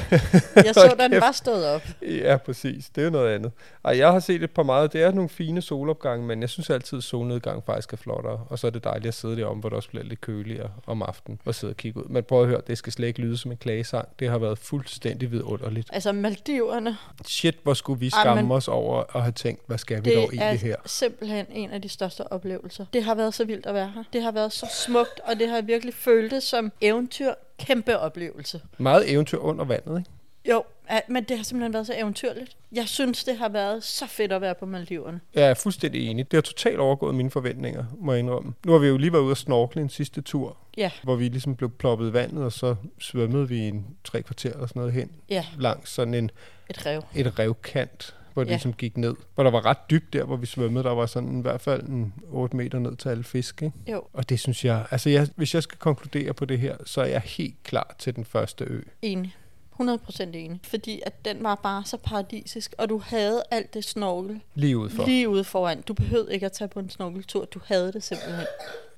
Speaker 2: Jeg så, den var stået op.
Speaker 1: Ja, præcis. Det er noget andet. Ej, jeg har set et par meget. Det er nogle fine solopgange, men jeg synes altid, at solnedgang faktisk er flottere. Og så er det dejligt at sidde derom, hvor det også bliver lidt køligere om aftenen og sidde og kigge ud. Men prøv at høre, det skal slet ikke lyde som en klagesang. Det har været fuldstændig vidunderligt.
Speaker 2: Altså, Maldiverne,
Speaker 1: Shit, hvor skulle vi
Speaker 2: Ej,
Speaker 1: skamme
Speaker 2: men-
Speaker 1: os over at have tænkt, hvad skal vi dog
Speaker 2: det er
Speaker 1: egentlig her?
Speaker 2: simpelthen en af de største oplevelser. Det har været så vildt at være her. Det har været så smukt, og det har jeg virkelig føltes som eventyr. Kæmpe oplevelse.
Speaker 1: Meget eventyr under vandet, ikke?
Speaker 2: Jo, men det har simpelthen været så eventyrligt. Jeg synes, det har været så fedt at være på Maldiverne.
Speaker 1: Jeg er fuldstændig enig. Det har totalt overgået mine forventninger, må jeg indrømme. Nu har vi jo lige været ude at snorkle en sidste tur,
Speaker 2: Ja,
Speaker 1: hvor vi ligesom blev ploppet i vandet, og så svømmede vi en tre kvarter eller sådan noget hen
Speaker 2: ja,
Speaker 1: langs sådan en,
Speaker 2: et rev.
Speaker 1: et revkant, hvor det
Speaker 2: Ja.
Speaker 1: ligesom gik ned. Hvor der var ret dybt der, hvor vi svømmede. Der var sådan i hvert fald en 8 meter ned til alle fisk, ikke?
Speaker 2: Jo,
Speaker 1: Og det synes jeg, altså jeg, hvis jeg skal konkludere på det her, så er jeg helt klar til den første ø.
Speaker 2: enig. 100% enig. Fordi at den var bare så paradisisk, og du havde alt det snorkel
Speaker 1: Lige udfor.
Speaker 2: lige ude foran. Du behøvede ikke at tage på en snorkeltur. Du havde det simpelthen.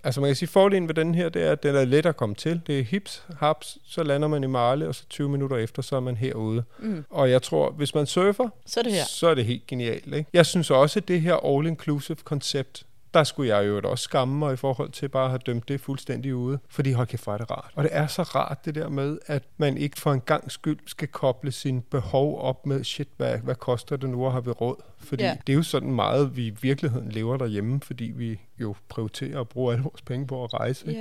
Speaker 1: Altså man kan sige, fordelen ved den her, det er, at den er let at komme til. Det er hips, haps, så lander man i Marle, og så 20 minutter efter, så er man herude.
Speaker 2: Mm.
Speaker 1: Og jeg tror, hvis man surfer,
Speaker 2: Så er det her.
Speaker 1: så er det helt genialt. Ikke? Jeg synes også, at det her all-inclusive koncept, der skulle jeg jo også skamme mig i forhold til bare at have dømt det fuldstændig ude. Fordi hold kæft, hvor er det rart. Og det er så rart det der med, at man ikke for en gang skyld skal koble sine behov op med, shit, hvad, hvad koster det nu at have ved råd? Fordi
Speaker 2: Ja.
Speaker 1: det er jo sådan meget, vi i virkeligheden lever derhjemme, fordi vi jo prioriterer at bruge alle vores penge på at rejse. ikke?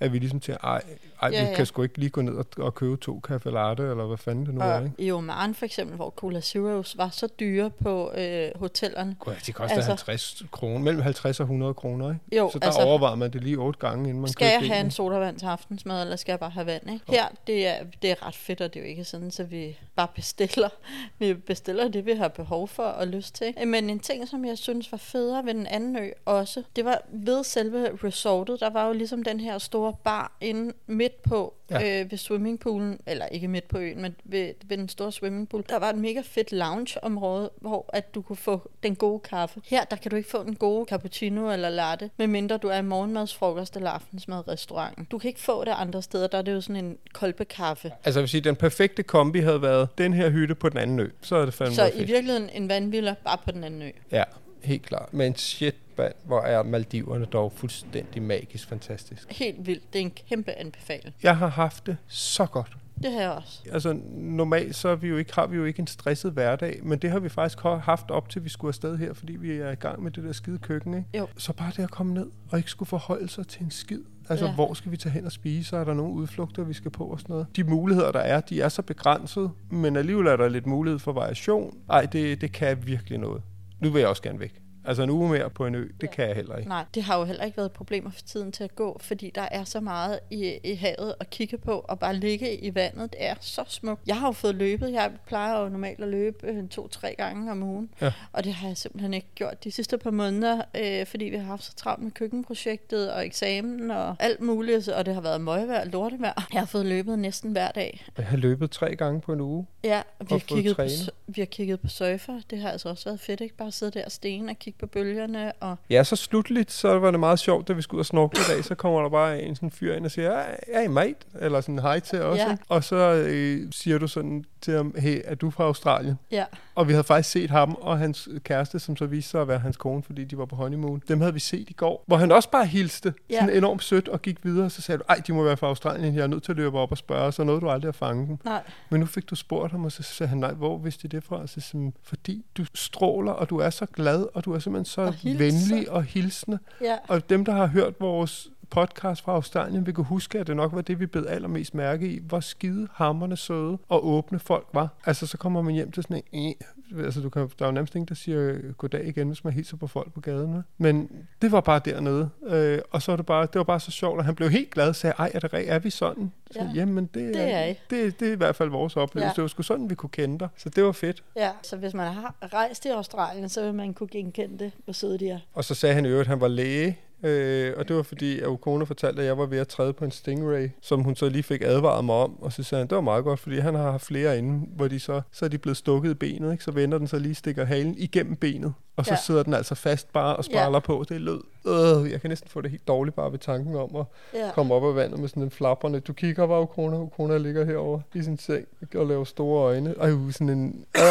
Speaker 1: At vi ligesom tænker, ej, ej
Speaker 2: Ja,
Speaker 1: vi
Speaker 2: ja.
Speaker 1: kan sgu ikke lige gå ned og, og købe to kaffe latte, eller hvad fanden det nu er,
Speaker 2: og
Speaker 1: ikke?
Speaker 2: i Oman for eksempel, hvor Cola Zeros var så dyre på øh, hotellerne.
Speaker 1: Gud, de koster
Speaker 2: Altså-
Speaker 1: altså, 50 kroner, mellem 50 og 100 kroner, ikke?
Speaker 2: Jo,
Speaker 1: så der
Speaker 2: altså-
Speaker 1: overvejer man det lige otte gange, inden man
Speaker 2: Skal jeg have en
Speaker 1: en.
Speaker 2: sodavand til aftensmad, eller skal jeg bare have vand? Ikke? Her, det er, det er ret fedt, og det er jo ikke sådan, så vi bare bestiller. Vi bestiller det, vi har behov for og lyst til. Men en ting, som jeg synes var federe ved den anden ø også, det var ved selve resortet. Der var jo ligesom den her store bar inde midt på ja. Øh, ved swimmingpoolen, eller ikke midt på øen, men ved, ved den store swimmingpool. Der var et mega fedt loungeområde, hvor at du kunne få den gode kaffe. Her, der kan du ikke få den gode cappuccino eller latte, medmindre du er i morgenmads, frokost eller aftensmad restauranten. Du kan ikke få det andre steder, der er det jo sådan en kolbekaffe.
Speaker 1: Altså jeg vil sige, den perfekte kombi havde været den her hytte på den anden ø. Så er det fandme
Speaker 2: Så i virkeligheden en vandvilla bare på den anden ø.
Speaker 1: Ja, helt klart. Men shit, mand, hvor er Maldiverne dog fuldstændig magisk fantastisk.
Speaker 2: Helt vildt. Det er en kæmpe anbefaling.
Speaker 1: Jeg har haft det så godt.
Speaker 2: Det har jeg også.
Speaker 1: Altså normalt så er vi jo ikke, har vi jo ikke en stresset hverdag, men det har vi faktisk ha- haft op til vi skulle afsted her, fordi vi er i gang med det der skide køkken. Ikke?
Speaker 2: Jo.
Speaker 1: Så bare det at komme ned og ikke skulle forholde sig til en skid. Altså,
Speaker 2: ja.
Speaker 1: hvor skal vi tage hen og spise? Er der nogle udflugter, vi skal på og sådan noget? De muligheder, der er, de er så begrænset, men alligevel er der lidt mulighed for variation. Ej, det, det kan virkelig noget. Nu vil jeg også gerne væk. Altså en uge mere på en ø, det kan jeg heller ikke.
Speaker 2: Nej, det har jo heller ikke været problemer for tiden til at gå, fordi der er så meget i, i havet at kigge på, og bare ligge i vandet, det er så smukt. Jeg har jo fået løbet, jeg plejer jo normalt at løbe øh, to-tre gange om ugen,
Speaker 1: Ja.
Speaker 2: og det har jeg simpelthen ikke gjort de sidste par måneder, øh, fordi vi har haft så travlt med køkkenprojektet og eksamen og alt muligt, og det har været møgvejr og lortevejr. Jeg har fået løbet næsten hver dag.
Speaker 1: Jeg har løbet tre gange på en uge.
Speaker 2: Ja, vi har, kigget på, vi har kigget på surfer. Det har altså også været fedt, ikke? Bare sidde der og stene og kigge på bølgerne. Og
Speaker 1: Ja, så slutligt, så var det meget sjovt, da vi skulle ud og snorkle i dag, så kommer der bare en sådan fyr ind og siger, ja, hey mate, eller sådan hej til os.
Speaker 2: Ja.
Speaker 1: ikke? Og så øh, siger du sådan til ham, hey, er du fra Australien?
Speaker 2: ja,
Speaker 1: Og vi havde faktisk set ham og hans kæreste, som så viste sig at være hans kone, fordi de var på honeymoon. Dem havde vi set i går, hvor han også bare hilste
Speaker 2: Ja.
Speaker 1: sådan enormt sødt og gik videre. Så sagde du, ej, de må være fra Australien, jeg er nødt til at løbe op og spørge, så nåede du aldrig at fange dem.
Speaker 2: nej.
Speaker 1: Men nu fik du spurgt ham, og så sagde han, nej, hvor vidste de det fra? Og så sagde fordi du stråler, og du er så glad, og du er simpelthen så
Speaker 2: Og
Speaker 1: venlig og hilsende.
Speaker 2: Ja,
Speaker 1: Og dem, der har hørt vores podcast fra Australien, vil kunne huske, at det nok var det, vi blev allermest mærke i, hvor skide hammerne søde og åbne folk var. Altså, så kommer man hjem til sådan en... "Øh." Altså, du kan, der er jo nærmest ingen, der siger goddag igen, hvis man hilser på folk på gaden. Men det var bare dernede. Øh, og så var det bare, det var bare så sjovt, og han blev helt glad og sagde, ej, er, det, er vi sådan? Så,
Speaker 2: Ja.
Speaker 1: Jamen, det,
Speaker 2: Det er I.
Speaker 1: Det, det er i hvert fald vores oplevelse.
Speaker 2: Ja.
Speaker 1: Det var sgu sådan, vi kunne kende dig. Så det var fedt.
Speaker 2: ja. Så hvis man har rejst i Australien, så vil man kunne genkende det, hvor søde de er.
Speaker 1: Og så sagde han i øvrigt, at han var læge, øh, og det var fordi, at kone fortalte, at jeg var ved at træde på en stingray, som hun så lige fik advaret mig om. Og så sagde han, det var meget godt, fordi han har haft flere inde, hvor de så, så er de blevet stukket i benet, ikke? så vender den så lige stikker halen igennem benet. Og så
Speaker 2: Ja.
Speaker 1: sidder den altså fast bare og spejler ja. på. Det lød. Øh, jeg kan næsten få det helt dårligt bare ved tanken om at
Speaker 2: Ja.
Speaker 1: komme op af vandet med sådan en flapperne. Du kigger bare, Ukona. Ukona ligger herovre i sin seng og laver store øjne. Ej, sådan en... Øh.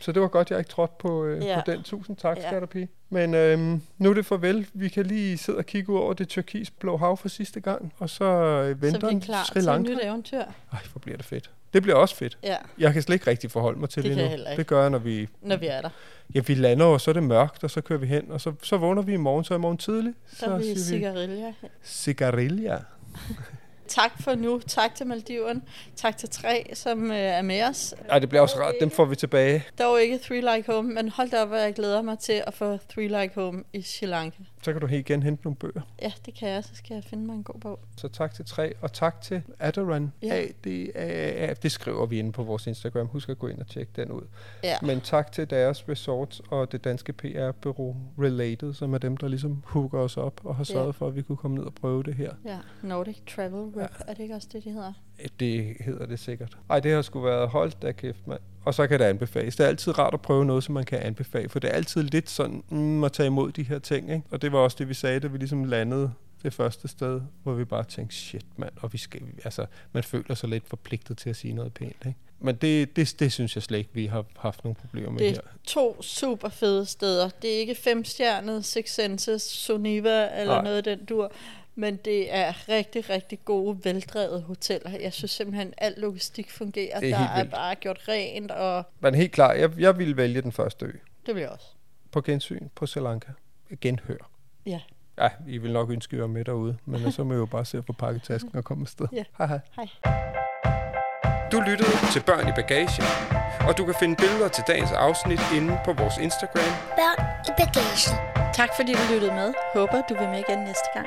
Speaker 1: Så det var godt, jeg ikke trådte på, øh,
Speaker 2: Ja.
Speaker 1: på den. Tusind tak,
Speaker 2: Ja.
Speaker 1: skatterpige. Men øhm, nu er det farvel. Vi kan lige sidde og kigge ud over det turkisblå hav for sidste gang. Og så øh,
Speaker 2: Så
Speaker 1: venter
Speaker 2: vi er klar
Speaker 1: Sri
Speaker 2: til et
Speaker 1: Lanka.
Speaker 2: nyt eventyr.
Speaker 1: Ej, hvor bliver det fedt. Det bliver også fedt.
Speaker 2: Ja,
Speaker 1: Jeg kan slet ikke rigtig forholde mig til
Speaker 2: Det
Speaker 1: det,
Speaker 2: kan jeg.
Speaker 1: Det gør jeg, når vi...
Speaker 2: når vi er der.
Speaker 1: Ja, vi lander, og så er det mørkt, og så kører vi hen, og så, så vågner vi i morgen, så i morgen tidlig.
Speaker 2: Så er vi
Speaker 1: siger
Speaker 2: cigarilja.
Speaker 1: Cigarilja.
Speaker 2: Tak for nu. Tak til Maldiveren. Tak til Tre, som øh, er med os.
Speaker 1: Ej, det bliver også rart. Dem får vi tilbage.
Speaker 2: Dog ikke Three Like Home, men hold da op, hvor jeg glæder mig til at få Three Like Home i Sri Lanka.
Speaker 1: Så kan du helt igen hente nogle bøger.
Speaker 2: Ja, det kan jeg. Så skal jeg finde mig en god bog.
Speaker 1: Så tak til tre, og tak til Adoran.
Speaker 2: Ja.
Speaker 1: Ja. Det, er, det skriver vi inde på vores Instagram. Husk at gå ind og tjekke den ud.
Speaker 2: Ja.
Speaker 1: Men tak til deres resorts og det danske PR-bureau Related, som er dem, der ligesom hooker os op og har
Speaker 2: Ja.
Speaker 1: sørget for, at vi kunne komme ned og prøve det her.
Speaker 2: Ja, Nordic Travel Rep, ja. er det ikke også det, de hedder?
Speaker 1: Det hedder det sikkert. Ej, det har sgu været holdt da kæft, mand. Og så kan det anbefales. Det er altid rart at prøve noget, som man kan anbefale, for det er altid lidt sådan mm, at tage imod de her ting. Ikke? Og det var også det, vi sagde, da vi ligesom landede det første sted, hvor vi bare tænkte, shit mand, og vi skal, altså, man føler sig lidt forpligtet til at sige noget pænt. Ikke? Men det, det, det synes jeg slet ikke, vi har haft nogle problemer med
Speaker 2: Det
Speaker 1: her.
Speaker 2: er to super fede steder. Det er ikke femstjernet, Six Senses, Soniva eller
Speaker 1: Nej.
Speaker 2: noget af den dur. Men det er rigtig, rigtig gode, veldrevet hoteller. Jeg synes simpelthen, at al logistik fungerer.
Speaker 1: Det er
Speaker 2: Der er
Speaker 1: vildt.
Speaker 2: bare gjort rent, og
Speaker 1: Men helt klart, jeg, jeg ville vælge den første ø.
Speaker 2: det bliver også.
Speaker 1: På gensyn på Sri Lanka. Genhør.
Speaker 2: Ja,
Speaker 1: Ja, I vil nok ønske, at I var med derude, men så må I jo bare se at få pakket tasken og komme afsted.
Speaker 2: Ja.
Speaker 1: Hej hej.
Speaker 2: hej.
Speaker 1: Du lyttede til Børn i Bagagen, og du kan finde billeder til dagens afsnit inde på vores Instagram.
Speaker 3: Børn i bagagen.
Speaker 2: Tak fordi du lyttede med. Håber, du vil med igen næste gang.